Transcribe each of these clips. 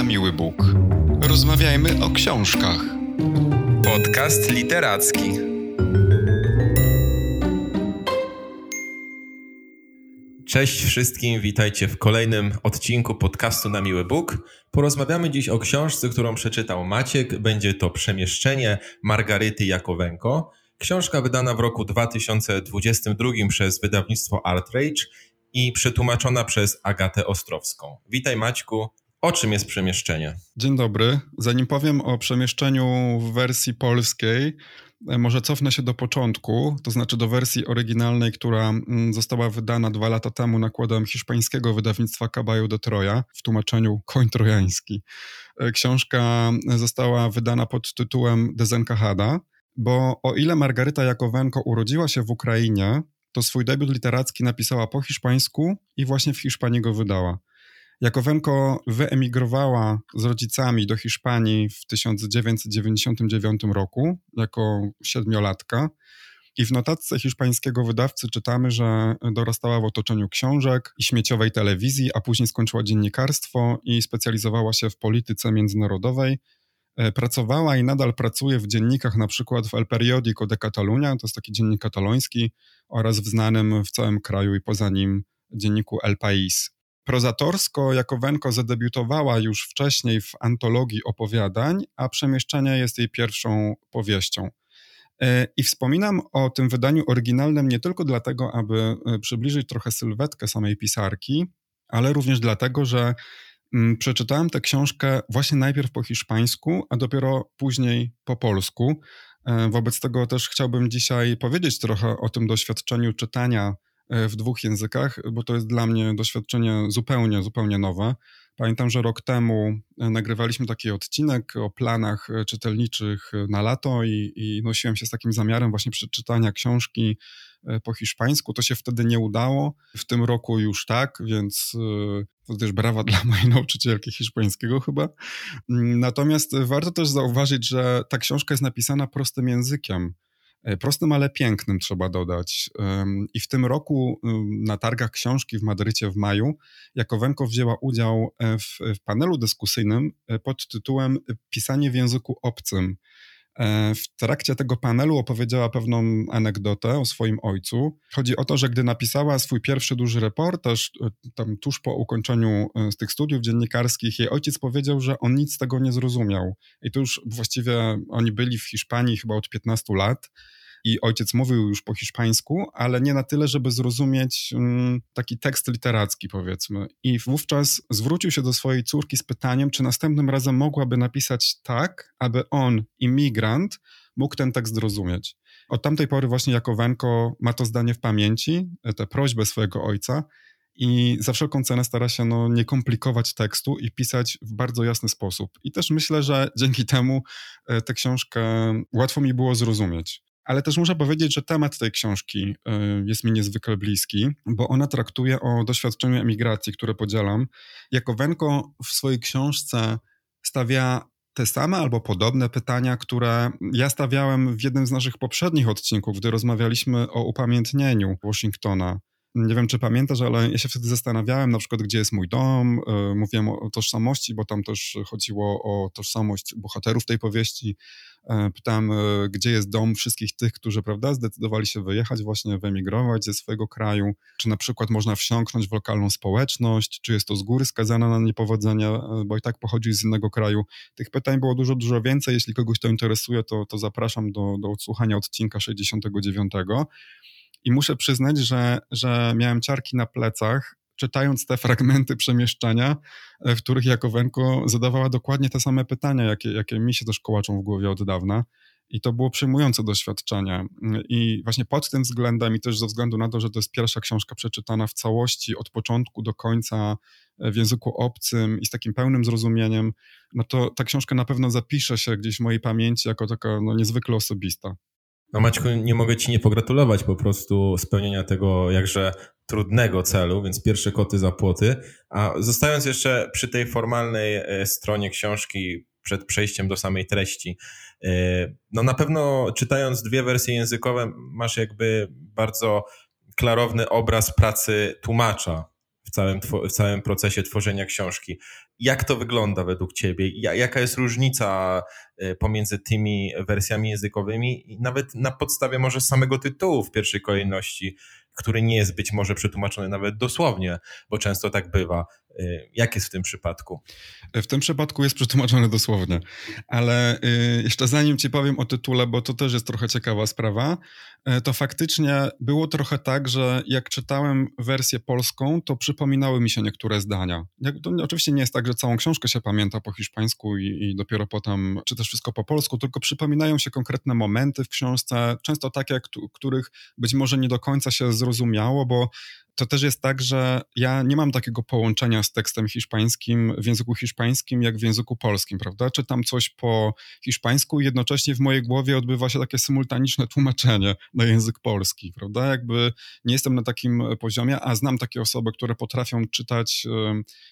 na miły Bóg. Rozmawiajmy o książkach. Podcast literacki. Cześć wszystkim, witajcie w kolejnym odcinku podcastu na miły Bóg. Porozmawiamy dziś o książce, którą przeczytał Maciek. Będzie to Przemieszczenie Margaryty Jakowenko. Książka wydana w roku 2022 przez wydawnictwo Artrage i przetłumaczona przez Agatę Ostrowską. Witaj Maćku, o czym jest przemieszczenie? Dzień dobry. Zanim powiem o przemieszczeniu w wersji polskiej, e, może cofnę się do początku, to znaczy do wersji oryginalnej, która mm, została wydana dwa lata temu nakładem hiszpańskiego wydawnictwa Caballo de Troja w tłumaczeniu Koń Trojański. E, książka została wydana pod tytułem Desencajada, bo o ile Margaryta Jakowenko urodziła się w Ukrainie, to swój debiut literacki napisała po hiszpańsku i właśnie w Hiszpanii go wydała. Jakowenko wyemigrowała z rodzicami do Hiszpanii w 1999 roku jako siedmiolatka. I w notatce hiszpańskiego wydawcy czytamy, że dorastała w otoczeniu książek i śmieciowej telewizji, a później skończyła dziennikarstwo i specjalizowała się w polityce międzynarodowej. E, pracowała i nadal pracuje w dziennikach, na przykład w El Periódico de Catalunya, to jest taki dziennik kataloński, oraz w znanym w całym kraju i poza nim dzienniku El País. Prozatorsko Jakowenko zadebiutowała już wcześniej w antologii opowiadań, a Przemieszczenie jest jej pierwszą powieścią. E, I wspominam o tym wydaniu oryginalnym nie tylko dlatego, aby e, przybliżyć trochę sylwetkę samej pisarki, ale również dlatego, że mm, przeczytałem tę książkę właśnie najpierw po hiszpańsku, a dopiero później po polsku. E, wobec tego też chciałbym dzisiaj powiedzieć trochę o tym doświadczeniu czytania w dwóch językach, bo to jest dla mnie doświadczenie zupełnie, zupełnie nowe. Pamiętam, że rok temu e, nagrywaliśmy taki odcinek o planach e, czytelniczych na lato i, i nosiłem się z takim zamiarem właśnie przeczytania książki po hiszpańsku. To się wtedy nie udało. W tym roku już tak, więc to też brawa dla mojej nauczycielki hiszpańskiego chyba. Natomiast warto też zauważyć, że ta książka jest napisana prostym językiem. E, prostym, ale pięknym trzeba dodać. I w tym roku na targach książki w Madrycie w maju Jakowenko wzięła udział e, w, w panelu dyskusyjnym e, pod tytułem Pisanie w języku obcym. E, w trakcie tego panelu opowiedziała pewną anegdotę o swoim ojcu. Chodzi o to, że gdy napisała swój pierwszy duży reportaż, e, tam tuż po ukończeniu e, z tych studiów dziennikarskich, jej ojciec powiedział, że on nic z tego nie zrozumiał. I to już właściwie oni byli w Hiszpanii chyba od 15 lat i ojciec mówił już po hiszpańsku, ale nie na tyle, żeby zrozumieć um, taki tekst literacki, powiedzmy. I wówczas zwrócił się do swojej córki z pytaniem, czy następnym razem mogłaby napisać tak, aby on, imigrant, mógł ten tekst zrozumieć. Od tamtej pory właśnie Jakowenko ma to zdanie w pamięci, tę prośbę swojego ojca i za wszelką cenę stara się no, nie komplikować tekstu i pisać w bardzo jasny sposób. I też myślę, że dzięki temu e, tę książkę łatwo mi było zrozumieć. Ale też muszę powiedzieć, że temat tej książki y, jest mi niezwykle bliski, bo ona traktuje o doświadczeniu emigracji, które podzielam. Jakowenko w swojej książce stawia te same albo podobne pytania, które ja stawiałem w jednym z naszych poprzednich odcinków, gdy rozmawialiśmy o upamiętnieniu Washingtona. Nie wiem, czy pamiętasz, ale ja się wtedy zastanawiałem, na przykład, gdzie jest mój dom. Y, mówiłem o tożsamości, bo tam też chodziło o tożsamość bohaterów tej powieści. E, pytałem, e, gdzie jest dom wszystkich tych, którzy, prawda, zdecydowali się wyjechać, właśnie wyemigrować ze swojego kraju. Czy na przykład można wsiąknąć w lokalną społeczność, czy jest to z góry skazana na niepowodzenie, e, bo i tak pochodzi z innego kraju. Tych pytań było dużo, dużo więcej. Jeśli kogoś to interesuje, to, to zapraszam do, do odsłuchania odcinka 69. I muszę przyznać, że, że miałem ciarki na plecach, czytając te fragmenty przemieszczania, e, w których Jakowenko zadawała dokładnie te same pytania, jakie, jakie mi się też kołaczą w głowie od dawna. I to było przejmujące doświadczenie. I właśnie pod tym względem, i też ze względu na to, że to jest pierwsza książka przeczytana w całości, od początku do końca e, w języku obcym i z takim pełnym zrozumieniem, no to ta książka na pewno zapisze się gdzieś w mojej pamięci jako taka no, niezwykle osobista. No Maćku, nie mogę Ci nie pogratulować po prostu spełnienia tego jakże trudnego celu, więc pierwsze koty za płoty. A zostając jeszcze przy tej formalnej e, stronie książki przed przejściem do samej treści, e, no na pewno czytając dwie wersje językowe masz jakby bardzo klarowny obraz pracy tłumacza w całym, w całym procesie tworzenia książki. Jak to wygląda według Ciebie? Jaka jest różnica pomiędzy tymi wersjami językowymi, nawet na podstawie może samego tytułu w pierwszej kolejności, który nie jest być może przetłumaczony nawet dosłownie, bo często tak bywa. Y, jak jest w tym przypadku? W tym przypadku jest przetłumaczony dosłownie, ale y, jeszcze zanim ci powiem o tytule, bo to też jest trochę ciekawa sprawa, y, to faktycznie było trochę tak, że jak czytałem wersję polską, to przypominały mi się niektóre zdania. Oczywiście nie jest tak, że całą książkę się pamięta po hiszpańsku i, i dopiero potem czytasz wszystko po polsku, tylko przypominają się konkretne momenty w książce, często takie, których być może nie do końca się zrozumiało, bo to też jest tak, że ja nie mam takiego połączenia z tekstem hiszpańskim w języku hiszpańskim jak w języku polskim, prawda? Czytam coś po hiszpańsku i jednocześnie w mojej głowie odbywa się takie symultaniczne tłumaczenie na język polski, prawda? Jakby nie jestem na takim poziomie, a znam takie osoby, które potrafią czytać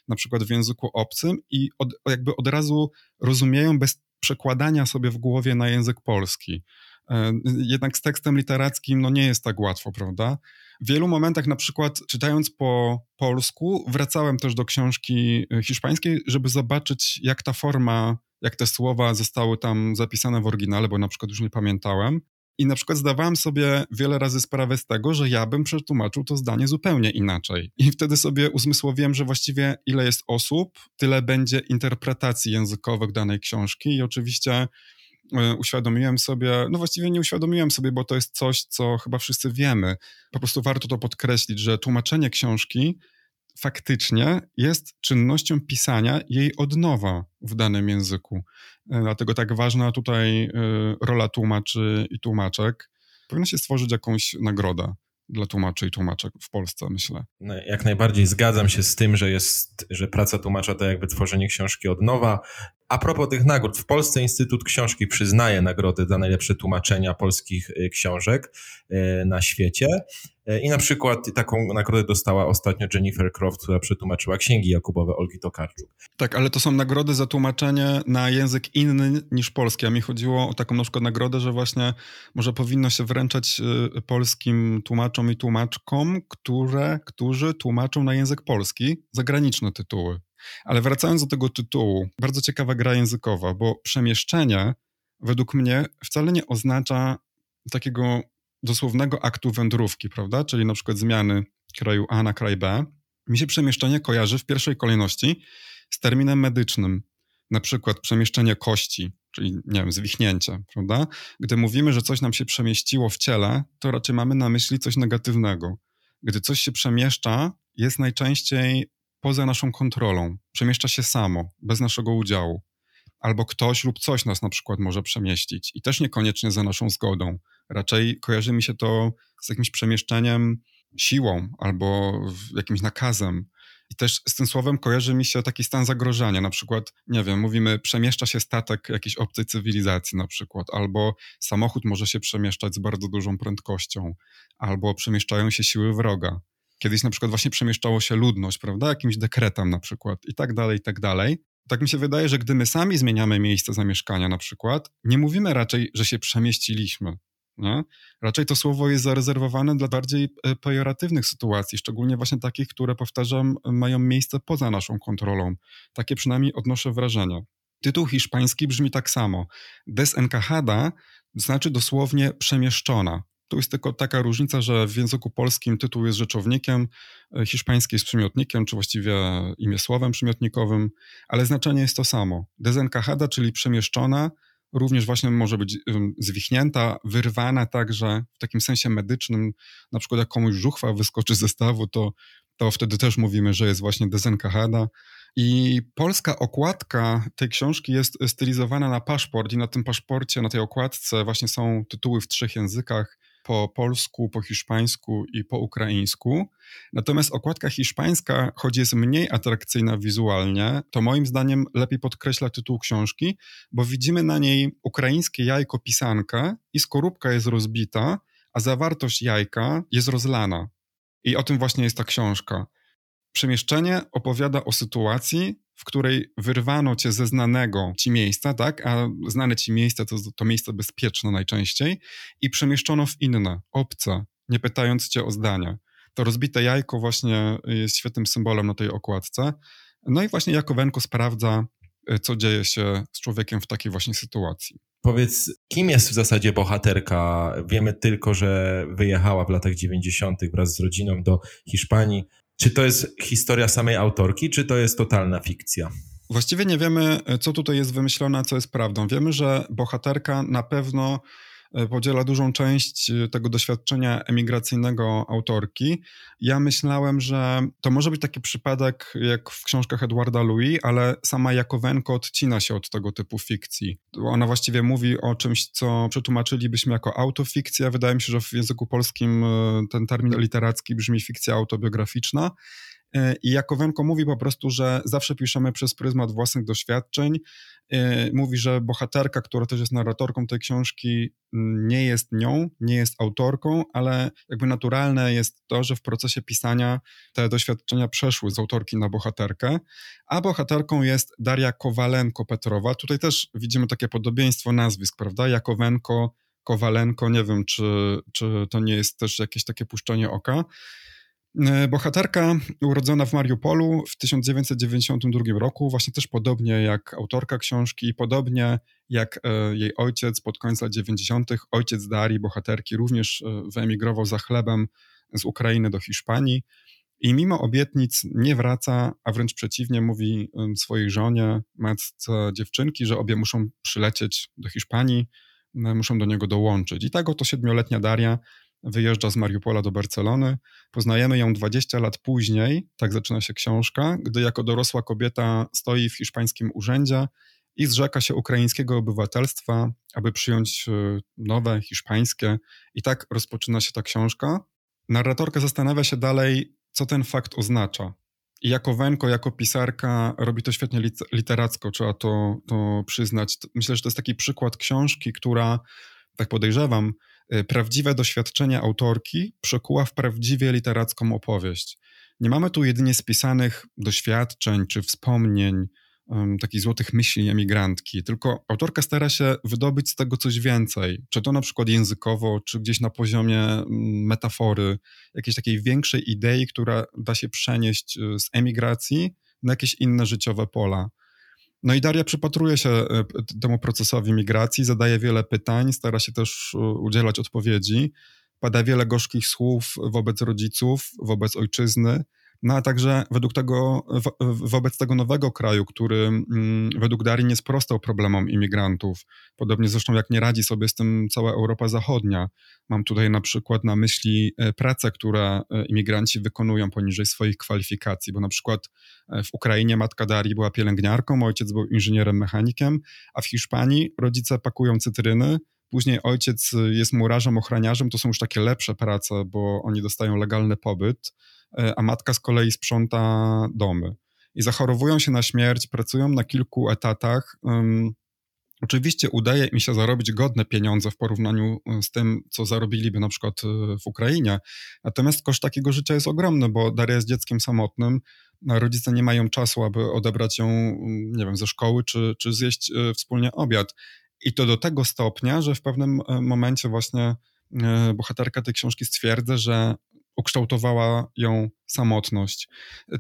na przykład w języku obcym i od, jakby od razu rozumieją bez przekładania sobie w głowie na język polski. E, jednak z tekstem literackim no nie jest tak łatwo, prawda? W wielu momentach, na przykład czytając po polsku, wracałem też do książki e, hiszpańskiej, żeby zobaczyć, jak ta forma, jak te słowa zostały tam zapisane w oryginale, bo na przykład już nie pamiętałem. I na przykład zdawałem sobie wiele razy sprawę z tego, że ja bym przetłumaczył to zdanie zupełnie inaczej. I wtedy sobie uzmysłowiłem, że właściwie ile jest osób, tyle będzie interpretacji językowych danej książki. I oczywiście E, uświadomiłem sobie, no właściwie nie uświadomiłem sobie, bo to jest coś, co chyba wszyscy wiemy. Po prostu warto to podkreślić, że tłumaczenie książki faktycznie jest czynnością pisania jej od nowa w danym języku. E, dlatego tak ważna tutaj e, rola tłumaczy i tłumaczek. Powinno się stworzyć jakąś nagrodę dla tłumaczy i tłumaczek w Polsce, myślę. No, jak najbardziej zgadzam się z tym, że jest, że praca tłumacza to jakby tworzenie książki od nowa. A propos tych nagród, w Polsce Instytut Książki przyznaje nagrody za najlepsze tłumaczenia polskich y, książek y, na świecie. Y, I na przykład taką nagrodę dostała ostatnio Jennifer Croft, która przetłumaczyła księgi Jakubowe Olgi Tokarczuk. Tak, ale to są nagrody za tłumaczenie na język inny niż polski. A mi chodziło o taką na przykład nagrodę, że właśnie może powinno się wręczać polskim tłumaczom i tłumaczkom, które, którzy tłumaczą na język polski zagraniczne tytuły. Ale wracając do tego tytułu, bardzo ciekawa gra językowa, bo przemieszczenie według mnie wcale nie oznacza takiego dosłownego aktu wędrówki, prawda? Czyli na przykład zmiany kraju A na kraj B. Mi się przemieszczenie kojarzy w pierwszej kolejności z terminem medycznym, na przykład przemieszczenie kości, czyli nie wiem, zwichnięcie, prawda? Gdy mówimy, że coś nam się przemieściło w ciele, to raczej mamy na myśli coś negatywnego. Gdy coś się przemieszcza, jest najczęściej poza naszą kontrolą, przemieszcza się samo, bez naszego udziału. Albo ktoś lub coś nas na przykład może przemieścić i też niekoniecznie za naszą zgodą. Raczej kojarzy mi się to z jakimś przemieszczeniem siłą albo jakimś nakazem. I też z tym słowem kojarzy mi się taki stan zagrożenia. Na przykład, nie wiem, mówimy, przemieszcza się statek jakiejś obcej cywilizacji, na przykład, albo samochód może się przemieszczać z bardzo dużą prędkością, albo przemieszczają się siły wroga. Kiedyś na przykład właśnie przemieszczało się ludność, prawda, jakimś dekretem na przykład i tak dalej, i tak dalej. Tak mi się wydaje, że gdy my sami zmieniamy miejsce zamieszkania na przykład, nie mówimy raczej, że się przemieściliśmy. Nie? Raczej to słowo jest zarezerwowane dla bardziej e, pejoratywnych sytuacji, szczególnie właśnie takich, które, powtarzam, mają miejsce poza naszą kontrolą. Takie przynajmniej odnoszę wrażenie. Tytuł hiszpański brzmi tak samo. Desencajada znaczy dosłownie przemieszczona. Tu jest tylko taka różnica, że w języku polskim tytuł jest rzeczownikiem, e, hiszpański jest przymiotnikiem, czy właściwie imię słowem przymiotnikowym, ale znaczenie jest to samo. Desencajada, czyli przemieszczona, również właśnie może być zwichnięta, wyrwana także w takim sensie medycznym, na przykład jak komuś żuchwa wyskoczy ze stawu, to, to wtedy też mówimy, że jest właśnie desencajada. I polska okładka tej książki jest stylizowana na paszport i na tym paszporcie, na tej okładce właśnie są tytuły w trzech językach, po polsku, po hiszpańsku i po ukraińsku. Natomiast okładka hiszpańska, choć jest mniej atrakcyjna wizualnie, to moim zdaniem lepiej podkreśla tytuł książki, bo widzimy na niej ukraińskie jajko pisankę i skorupka jest rozbita, a zawartość jajka jest rozlana. I o tym właśnie jest ta książka. Przemieszczenie opowiada o sytuacji, w której wyrwano cię ze znanego ci miejsca, tak? A znane ci miejsce to, to miejsce bezpieczne najczęściej i przemieszczono w inne, obce, nie pytając cię o zdania. To rozbite jajko właśnie jest świetnym symbolem na tej okładce. No i właśnie Jakowenko sprawdza, y, co dzieje się z człowiekiem w takiej właśnie sytuacji. Powiedz, kim jest w zasadzie bohaterka? Wiemy tylko, że wyjechała w latach 90. wraz z rodziną do Hiszpanii. Czy to jest historia samej autorki, czy to jest totalna fikcja? Właściwie nie wiemy, co tutaj jest wymyślone, a co jest prawdą. Wiemy, że bohaterka na pewno podziela dużą część e, tego doświadczenia emigracyjnego autorki. Ja myślałem, że to może być taki przypadek jak w książkach Edwarda Louis, ale sama Jakowenko odcina się od tego typu fikcji. Ona właściwie mówi o czymś, co przetłumaczylibyśmy jako autofikcja. Wydaje mi się, że w języku polskim e, ten termin literacki brzmi fikcja autobiograficzna. I Jakowenko mówi po prostu, że zawsze piszemy przez pryzmat własnych doświadczeń, mówi, że bohaterka, która też jest narratorką tej książki, mm, nie jest nią, nie jest autorką, ale jakby naturalne jest to, że w procesie pisania te doświadczenia przeszły z autorki na bohaterkę, a bohaterką jest Daria Kowalenko-Petrowa. Tutaj też widzimy takie podobieństwo nazwisk, prawda? Jakowenko, Kowalenko, nie wiem, czy, czy to nie jest też jakieś takie puszczenie oka. E, bohaterka urodzona w Mariupolu w 1992 roku, właśnie też podobnie jak autorka książki, podobnie jak e, jej ojciec pod koniec lat 90., ojciec Darii, bohaterki, również e, wyemigrował za chlebem z Ukrainy do Hiszpanii. I mimo obietnic nie wraca, a wręcz przeciwnie, mówi swojej żonie, matce dziewczynki, że obie muszą przylecieć do Hiszpanii, muszą do niego dołączyć. I tak oto siedmioletnia Daria wyjeżdża z Mariupola do Barcelony. Poznajemy ją 20 lat później, tak zaczyna się książka, gdy jako dorosła kobieta stoi w hiszpańskim urzędzie i zrzeka się ukraińskiego obywatelstwa, aby przyjąć e, nowe hiszpańskie. I tak rozpoczyna się ta książka. Narratorka zastanawia się dalej, co ten fakt oznacza. I jako Wenko, jako pisarka robi to świetnie literacko, trzeba to, to przyznać. Myślę, że to jest taki przykład książki, która, tak podejrzewam, prawdziwe doświadczenia autorki przekuła w prawdziwie literacką opowieść. Nie mamy tu jedynie spisanych doświadczeń czy wspomnień, um, takich złotych myśli emigrantki, tylko autorka stara się wydobyć z tego coś więcej, czy to na przykład językowo, czy gdzieś na poziomie metafory, jakiejś takiej większej idei, która da się przenieść y, z emigracji na jakieś inne życiowe pola. No i Daria przypatruje się e, temu procesowi migracji, zadaje wiele pytań, stara się też e, udzielać odpowiedzi. Pada wiele gorzkich słów wobec rodziców, wobec ojczyzny, no a także według tego, wo, wobec tego nowego kraju, który mm, według Darii nie sprostał problemom imigrantów. Podobnie zresztą jak nie radzi sobie z tym cała Europa Zachodnia. Mam tutaj na przykład na myśli e, prace, które e, imigranci wykonują poniżej swoich kwalifikacji, bo na przykład e, w Ukrainie matka Darii była pielęgniarką, ojciec był inżynierem mechanikiem, a w Hiszpanii rodzice pakują cytryny, Później ojciec jest murarzem, ochraniarzem, to są już takie lepsze prace, bo oni dostają legalny pobyt. E, a matka z kolei sprząta domy. I zachorowują się na śmierć, pracują na kilku etatach. Oczywiście udaje im się zarobić godne pieniądze w porównaniu e, z tym, co zarobiliby na przykład e, w Ukrainie. Natomiast koszt takiego życia jest ogromny, bo Daria jest dzieckiem samotnym, rodzice nie mają czasu, aby odebrać ją, nie wiem, ze szkoły czy, czy zjeść wspólnie obiad. I to do tego stopnia, że w pewnym momencie właśnie bohaterka tej książki stwierdza, że ukształtowała ją samotność.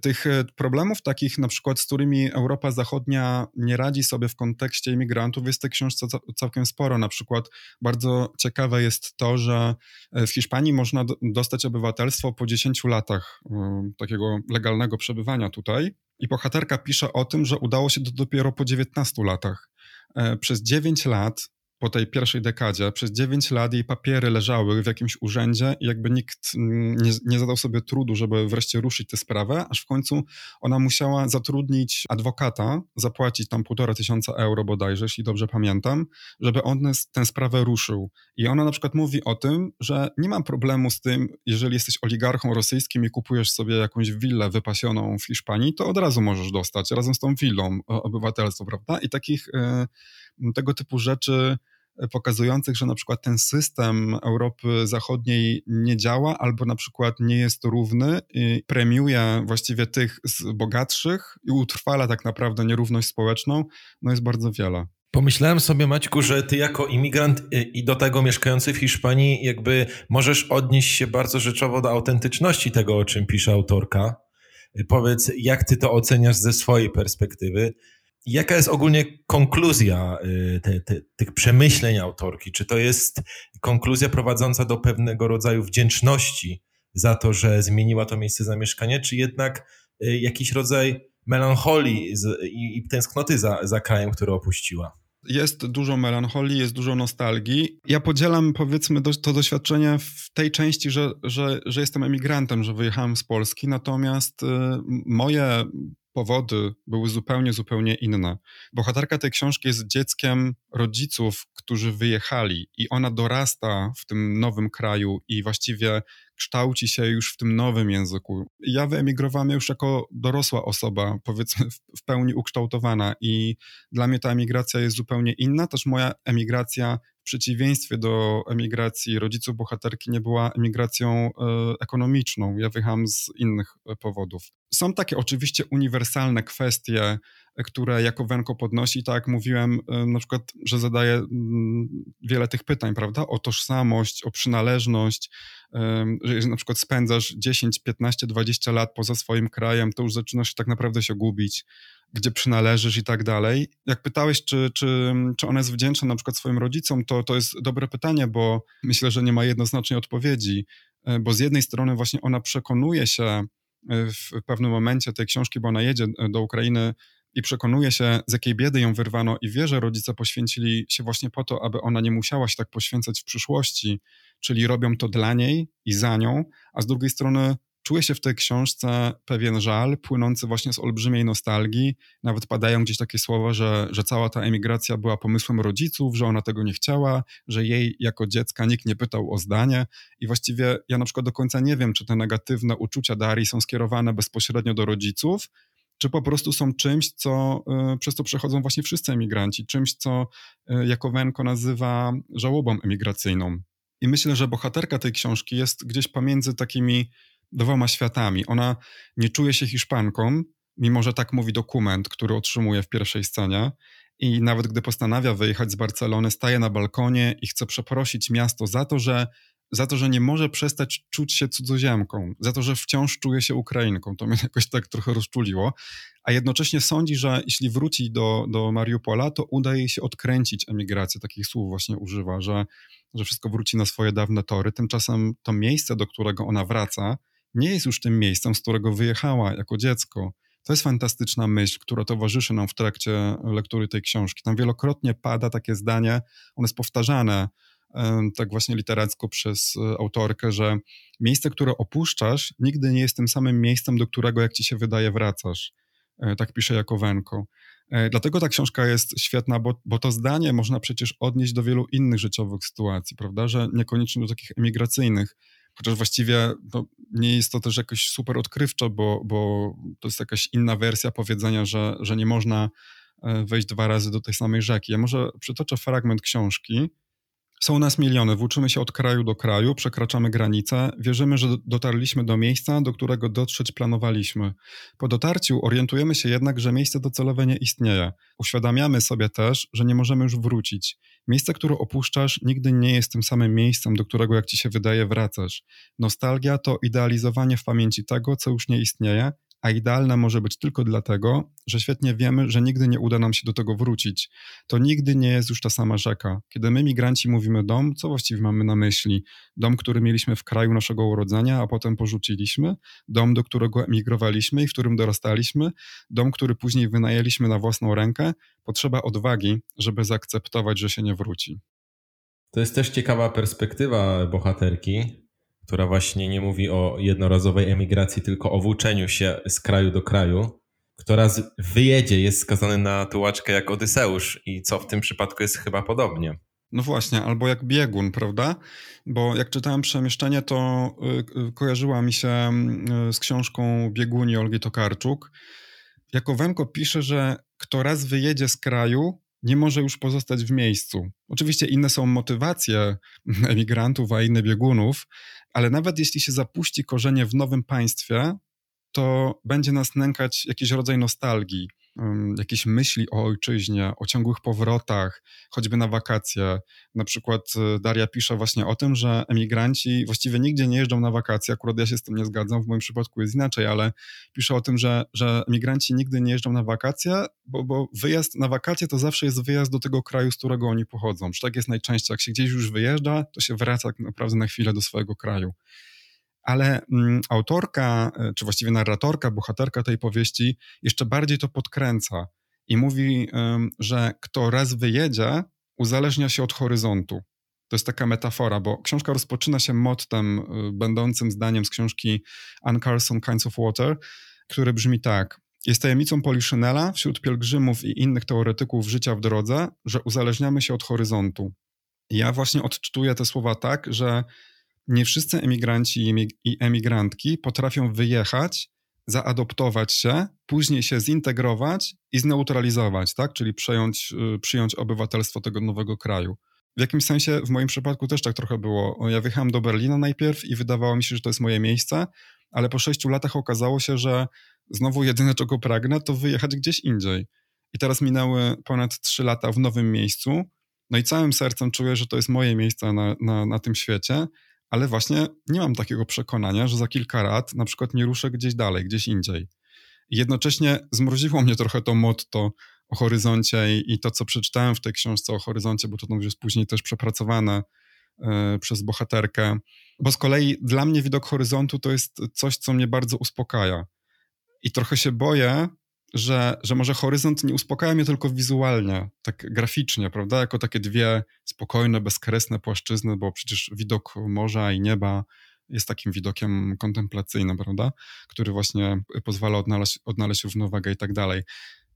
Tych e, problemów takich na przykład, z którymi Europa Zachodnia nie radzi sobie w kontekście imigrantów jest w tej książce całkiem sporo. Na przykład bardzo ciekawe jest to, że e, w Hiszpanii można dostać obywatelstwo po 10 latach e, takiego legalnego przebywania tutaj. I bohaterka pisze o tym, że udało się to dopiero po 19 latach. Przez 9 lat po tej pierwszej dekadzie, przez 9 lat jej papiery leżały w jakimś urzędzie i jakby nikt nie, nie zadał sobie trudu, żeby wreszcie ruszyć tę sprawę, aż w końcu ona musiała zatrudnić adwokata, zapłacić tam półtora tysiąca euro bodajże, jeśli dobrze pamiętam, żeby on tę sprawę ruszył. I ona na przykład mówi o tym, że nie ma problemu z tym, jeżeli jesteś oligarchą rosyjskim i kupujesz sobie jakąś willę wypasioną w Hiszpanii, to od razu możesz dostać razem z tą willą obywatelstwo, prawda? I takich... Yy, tego typu rzeczy e, pokazujących, że na przykład ten system Europy Zachodniej nie działa albo na przykład nie jest równy i premiuje właściwie tych z bogatszych i utrwala tak naprawdę nierówność społeczną, no jest bardzo wiele. Pomyślałem sobie, Maćku, że ty jako imigrant y, i do tego mieszkający w Hiszpanii, jakby możesz odnieść się bardzo rzeczowo do autentyczności tego, o czym pisze autorka. Y, powiedz, jak ty to oceniasz ze swojej perspektywy? Jaka jest ogólnie konkluzja y, te, te, tych przemyśleń autorki? Czy to jest konkluzja prowadząca do pewnego rodzaju wdzięczności za to, że zmieniła to miejsce zamieszkania, czy jednak jakiś rodzaj melancholii i, i tęsknoty za, za krajem, który opuściła? Jest dużo melancholii, jest dużo nostalgii. Ja podzielam, powiedzmy, do, to doświadczenie w tej części, że, że, że jestem emigrantem, że wyjechałem z Polski, natomiast y, moje powody były zupełnie, zupełnie inne. Bohaterka tej książki jest dzieckiem rodziców, którzy wyjechali i ona dorasta w tym nowym kraju i właściwie kształci się już w tym nowym języku. Ja wyemigrowałem już jako dorosła osoba, powiedzmy w pełni ukształtowana i dla mnie ta emigracja jest zupełnie inna. Też moja emigracja przeciwieństwie do emigracji rodziców bohaterki nie była emigracją e, ekonomiczną. Ja wyjechałem z innych e, powodów. Są takie oczywiście uniwersalne kwestie, które jako Wenko podnosi, tak jak mówiłem, e, na przykład, że zadaje wiele tych pytań, prawda, o tożsamość, o przynależność, że jeżeli na przykład spędzasz 10, 15, 20 lat poza swoim krajem, to już zaczynasz tak naprawdę się gubić, gdzie przynależysz i tak dalej. Jak pytałeś, czy, czy, czy ona jest wdzięczna na przykład swoim rodzicom, to to jest dobre pytanie, bo myślę, że nie ma jednoznacznej odpowiedzi, e, bo z jednej strony właśnie ona przekonuje się e, w pewnym momencie tej książki, bo ona jedzie do Ukrainy i przekonuje się, z jakiej biedy ją wyrwano i wie, że rodzice poświęcili się właśnie po to, aby ona nie musiała się tak poświęcać w przyszłości, czyli robią to dla niej i za nią, a z drugiej strony czuje się w tej książce pewien żal płynący właśnie z olbrzymiej nostalgii. Nawet padają gdzieś takie słowa, że, że cała ta emigracja była pomysłem rodziców, że ona tego nie chciała, że jej jako dziecka nikt nie pytał o zdanie. I właściwie ja na przykład do końca nie wiem, czy te negatywne uczucia Darii są skierowane bezpośrednio do rodziców, czy po prostu są czymś, co y, przez to przechodzą właśnie wszyscy emigranci, czymś, co y, Jakowenko nazywa żałobą emigracyjną. I myślę, że bohaterka tej książki jest gdzieś pomiędzy takimi dwoma światami. Ona nie czuje się Hiszpanką, mimo że tak mówi dokument, który otrzymuje w pierwszej scenie. I nawet gdy postanawia wyjechać z Barcelony, staje na balkonie i chce przeprosić miasto za to, że za to, że nie może przestać czuć się cudzoziemką, za to, że wciąż czuje się Ukrainką. To mnie jakoś tak trochę rozczuliło. A jednocześnie sądzi, że jeśli wróci do, do Mariupola, to uda jej się odkręcić emigrację. Takich słów właśnie używa, że, że wszystko wróci na swoje dawne tory. Tymczasem to miejsce, do którego ona wraca, nie jest już tym miejscem, z którego wyjechała jako dziecko. To jest fantastyczna myśl, która towarzyszy nam w trakcie lektury tej książki. Tam wielokrotnie pada takie zdanie, one jest powtarzane tak właśnie literacko przez e, autorkę, że miejsce, które opuszczasz, nigdy nie jest tym samym miejscem, do którego, jak ci się wydaje, wracasz. E, tak pisze Jakowenko. E, dlatego ta książka jest świetna, bo, bo to zdanie można przecież odnieść do wielu innych życiowych sytuacji, prawda, że niekoniecznie do takich emigracyjnych, chociaż właściwie no, nie jest to też jakoś super odkrywcze, bo, bo to jest jakaś inna wersja powiedzenia, że, że nie można wejść dwa razy do tej samej rzeki. Ja może przytoczę fragment książki, są nas miliony, włóczymy się od kraju do kraju, przekraczamy granice, wierzymy, że dotarliśmy do miejsca, do którego dotrzeć planowaliśmy. Po dotarciu orientujemy się jednak, że miejsce docelowe nie istnieje. Uświadamiamy sobie też, że nie możemy już wrócić. Miejsce, które opuszczasz, nigdy nie jest tym samym miejscem, do którego, jak ci się wydaje, wracasz. Nostalgia to idealizowanie w pamięci tego, co już nie istnieje, a idealna może być tylko dlatego, że świetnie wiemy, że nigdy nie uda nam się do tego wrócić. To nigdy nie jest już ta sama rzeka. Kiedy my, migranci, mówimy dom, co właściwie mamy na myśli? Dom, który mieliśmy w kraju naszego urodzenia, a potem porzuciliśmy? Dom, do którego emigrowaliśmy i w którym dorastaliśmy? Dom, który później wynajęliśmy na własną rękę? Potrzeba odwagi, żeby zaakceptować, że się nie wróci. To jest też ciekawa perspektywa bohaterki, która właśnie nie mówi o jednorazowej emigracji, tylko o włóczeniu się z kraju do kraju, która wyjedzie, jest skazany na tułaczkę jak Odyseusz i co w tym przypadku jest chyba podobnie. No właśnie, albo jak biegun, prawda? Bo jak czytałem Przemieszczenie, to y, kojarzyła mi się y, z książką Bieguni Olgi Tokarczuk. Jako Wenko pisze, że kto raz wyjedzie z kraju, nie może już pozostać w miejscu. Oczywiście inne są motywacje emigrantów, a inne biegunów, ale nawet jeśli się zapuści korzenie w nowym państwie, to będzie nas nękać jakiś rodzaj nostalgii. Jakieś myśli o ojczyźnie, o ciągłych powrotach, choćby na wakacje. Na przykład y, Daria pisze właśnie o tym, że emigranci właściwie nigdzie nie jeżdżą na wakacje. Akurat ja się z tym nie zgadzam, w moim przypadku jest inaczej, ale pisze o tym, że, że emigranci nigdy nie jeżdżą na wakacje, bo, bo wyjazd na wakacje to zawsze jest wyjazd do tego kraju, z którego oni pochodzą. Czy tak jest najczęściej? Jak się gdzieś już wyjeżdża, to się wraca tak naprawdę na chwilę do swojego kraju ale mm, autorka, e, czy właściwie narratorka, bohaterka tej powieści jeszcze bardziej to podkręca i mówi, że kto raz wyjedzie, uzależnia się od horyzontu. To jest taka metafora, bo książka rozpoczyna się mottem y, będącym zdaniem z książki Anne Carson Kinds of Water, który brzmi tak. Jest tajemnicą Poliszynela wśród pielgrzymów i innych teoretyków życia w drodze, że uzależniamy się od horyzontu. ja właśnie odczytuję te słowa tak, że nie wszyscy emigranci i emigrantki potrafią wyjechać, zaadoptować się, później się zintegrować i zneutralizować, tak? czyli przejąć, y, przyjąć obywatelstwo tego nowego kraju. W jakimś sensie w moim przypadku też tak trochę było. Ja wyjechałem do Berlina najpierw i wydawało mi się, że to jest moje miejsce, ale po sześciu latach okazało się, że znowu jedyne czego pragnę to wyjechać gdzieś indziej. I teraz minęły ponad trzy lata w nowym miejscu, no i całym sercem czuję, że to jest moje miejsce na, na, na tym świecie ale właśnie nie mam takiego przekonania, że za kilka lat na przykład nie ruszę gdzieś dalej, gdzieś indziej. Jednocześnie zmroziło mnie trochę to motto o horyzoncie i to, co przeczytałem w tej książce o horyzoncie, bo to już jest później też przepracowane y, przez bohaterkę. Bo z kolei dla mnie widok horyzontu to jest coś, co mnie bardzo uspokaja. I trochę się boję, że, że może horyzont nie uspokaja mnie tylko wizualnie, tak graficznie, prawda? Jako takie dwie spokojne, bezkresne płaszczyzny, bo przecież widok morza i nieba jest takim widokiem kontemplacyjnym, prawda? Który właśnie pozwala odnaleźć, odnaleźć równowagę i tak dalej.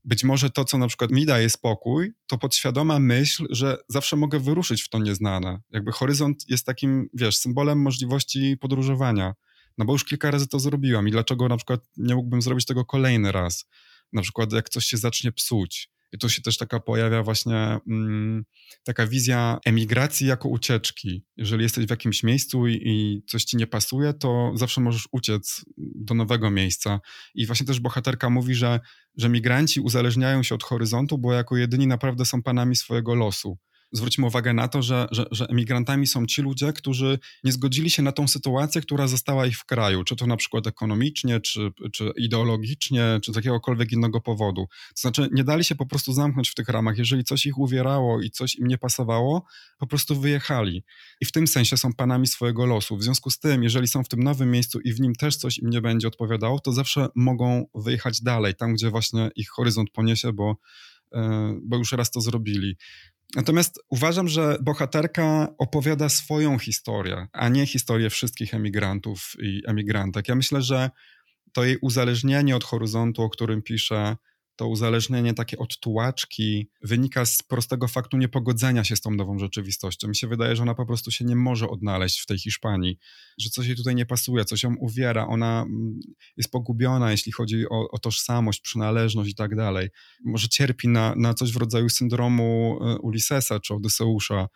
Być może to, co na przykład mi daje spokój, to podświadoma myśl, że zawsze mogę wyruszyć w to nieznane. Jakby horyzont jest takim, wiesz, symbolem możliwości podróżowania. No bo już kilka razy to zrobiłam i dlaczego na przykład nie mógłbym zrobić tego kolejny raz? na przykład jak coś się zacznie psuć. I tu się też taka pojawia właśnie mm, taka wizja emigracji jako ucieczki. Jeżeli jesteś w jakimś miejscu i, i, coś ci nie pasuje, to zawsze możesz uciec do nowego miejsca. I właśnie też bohaterka mówi, że, że migranci uzależniają się od horyzontu, bo jako jedyni naprawdę są panami swojego losu zwróćmy uwagę na to, że, że, że emigrantami są ci ludzie, którzy nie zgodzili się na tą sytuację, która została ich w kraju, czy to na przykład ekonomicznie, czy, czy ideologicznie, czy z jakiegokolwiek innego powodu. To znaczy, nie dali się po prostu zamknąć w tych ramach. Jeżeli coś ich uwierało i coś im nie pasowało, po prostu wyjechali. I w tym sensie są panami swojego losu. W związku z tym, jeżeli są w tym nowym miejscu i w nim też coś im nie będzie odpowiadało, to zawsze mogą wyjechać dalej, tam gdzie właśnie ich horyzont poniesie, bo, e, bo już raz to zrobili. Natomiast uważam, że bohaterka opowiada swoją historię, a nie historię wszystkich emigrantów i emigrantek. Ja myślę, że to jej uzależnienie od horyzontu, o którym pisze, to uzależnienie takie od tułaczki wynika z prostego faktu niepogodzenia się z tą nową rzeczywistością. Mi się wydaje, że ona po prostu się nie może odnaleźć w tej Hiszpanii, że coś jej tutaj nie pasuje, coś ją uwiera, ona mm, jest pogubiona, jeśli chodzi o, o tożsamość, przynależność i tak dalej. Może cierpi na, na coś w rodzaju syndromu e, Ulyssesa czy Odyseusza.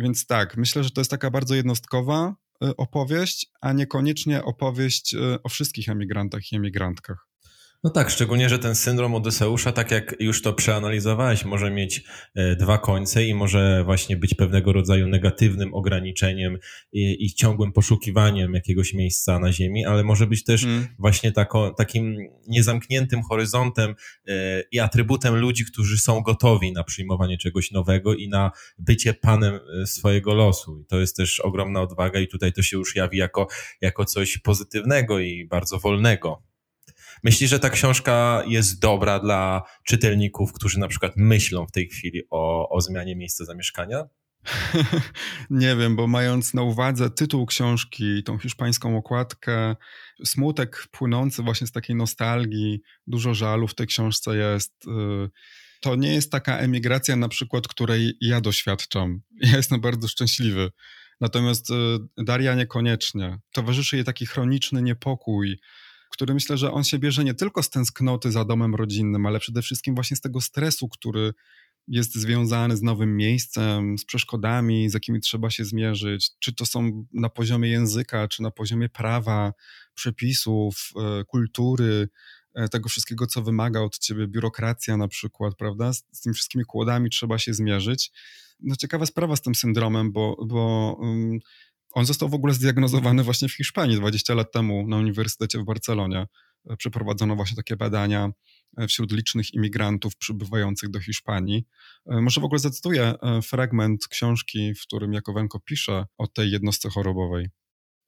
Więc tak, myślę, że to jest taka bardzo jednostkowa e, opowieść, a niekoniecznie opowieść e, o wszystkich emigrantach i emigrantkach. No tak, szczególnie, że ten syndrom Odyseusza, tak jak już to przeanalizowałeś, może mieć e, dwa końce i może właśnie być pewnego rodzaju negatywnym ograniczeniem i, i ciągłym poszukiwaniem jakiegoś miejsca na Ziemi, ale może być też hmm. właśnie tako, takim niezamkniętym horyzontem e, i atrybutem ludzi, którzy są gotowi na przyjmowanie czegoś nowego i na bycie panem e, swojego losu. I to jest też ogromna odwaga i tutaj to się już jawi jako, jako coś pozytywnego i bardzo wolnego. Myślisz, że ta książka jest dobra dla czytelników, którzy na przykład myślą w tej chwili o, o zmianie miejsca zamieszkania? Nie wiem, bo mając na uwadze tytuł książki, tą hiszpańską okładkę, smutek płynący właśnie z takiej nostalgii, dużo żalu w tej książce jest. Y, to nie jest taka emigracja, na przykład, której ja doświadczam. Ja jestem bardzo szczęśliwy. Natomiast y, Daria niekoniecznie. Towarzyszy jej taki chroniczny niepokój, który myślę, że on się bierze nie tylko z tęsknoty za domem rodzinnym, ale przede wszystkim właśnie z tego stresu, który jest związany z nowym miejscem, z przeszkodami, z jakimi trzeba się zmierzyć, czy to są na poziomie języka, czy na poziomie prawa, przepisów, e, kultury, tego wszystkiego, co wymaga od ciebie biurokracja na przykład, prawda? Z, z tymi wszystkimi kłodami trzeba się zmierzyć. No ciekawa sprawa z tym syndromem, bo, bo um, on został w ogóle zdiagnozowany właśnie w Hiszpanii 20 lat temu na Uniwersytecie w Barcelonie. E, przeprowadzono właśnie takie badania e, wśród licznych imigrantów przybywających do Hiszpanii. E, może w ogóle zacytuję fragment książki, w którym Jakowenko pisze o tej jednostce chorobowej.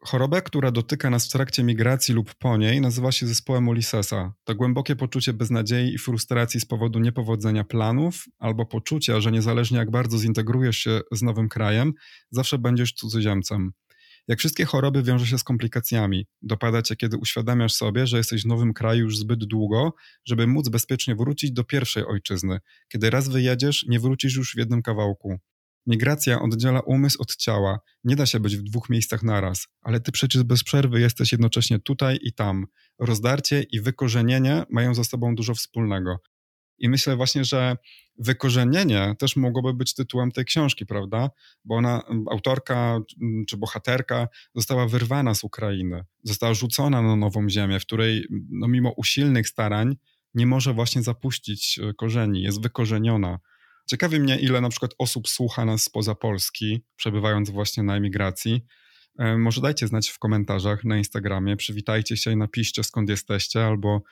Chorobę, która dotyka nas w trakcie migracji lub po niej, nazywa się zespołem Ulyssesa. To głębokie poczucie beznadziei i frustracji z powodu niepowodzenia planów, albo poczucia, że niezależnie jak bardzo zintegrujesz się z nowym krajem, zawsze będziesz cudzoziemcem. Jak wszystkie choroby wiąże się z komplikacjami. Dopada cię, kiedy uświadamiasz sobie, że jesteś w nowym kraju już zbyt długo, żeby móc bezpiecznie wrócić do pierwszej ojczyzny. Kiedy raz wyjedziesz, nie wrócisz już w jednym kawałku. Migracja oddziela umysł od ciała. Nie da się być w dwóch miejscach naraz, ale ty przecież bez przerwy jesteś jednocześnie tutaj i tam. Rozdarcie i wykorzenienie mają ze sobą dużo wspólnego. I myślę właśnie, że wykorzenienie też mogłoby być tytułem tej książki, prawda? Bo ona, autorka czy bohaterka została wyrwana z Ukrainy, została rzucona na nową ziemię, w której no, mimo usilnych starań nie może właśnie zapuścić e, korzeni, jest wykorzeniona. Ciekawi mnie, ile na przykład osób słucha nas spoza Polski, przebywając właśnie na emigracji. E, może dajcie znać w komentarzach na Instagramie, przywitajcie się i napiszcie skąd jesteście, albo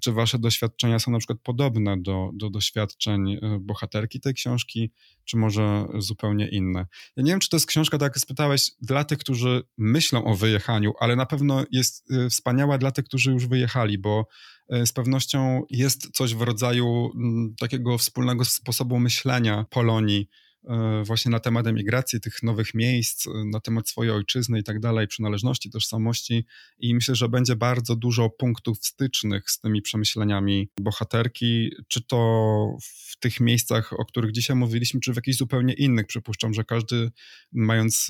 czy wasze doświadczenia są na przykład podobne do, do doświadczeń e, bohaterki tej książki, czy może zupełnie inne. Ja nie wiem, czy to jest książka, tak jak spytałeś, dla tych, którzy myślą o wyjechaniu, ale na pewno jest wspaniała dla tych, którzy już wyjechali, bo E, z pewnością jest coś w rodzaju mm, takiego wspólnego sposobu myślenia Polonii e, właśnie na temat emigracji, tych nowych miejsc, e, na temat swojej ojczyzny i tak dalej, przynależności, tożsamości i myślę, że będzie bardzo dużo punktów stycznych z tymi przemyśleniami bohaterki, czy to w tych miejscach, o których dzisiaj mówiliśmy, czy w jakichś zupełnie innych. Przypuszczam, że każdy mając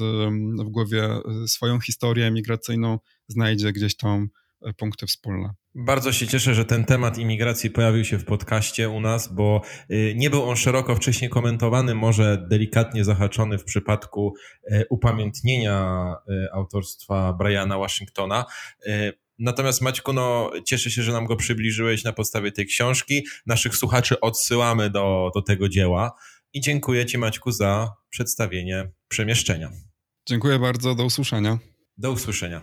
w głowie swoją historię emigracyjną znajdzie gdzieś tam punkty wspólne. Bardzo się cieszę, że ten temat imigracji pojawił się w podcaście u nas, bo y, nie był on szeroko wcześniej komentowany, może delikatnie zahaczony w przypadku y, upamiętnienia y, autorstwa Briana Washingtona. Natomiast Maćku, no, cieszę się, że nam go przybliżyłeś na podstawie tej książki. Naszych słuchaczy odsyłamy do, do tego dzieła i dziękuję Ci Maćku za przedstawienie przemieszczenia. Dziękuję bardzo, do usłyszenia. Do usłyszenia.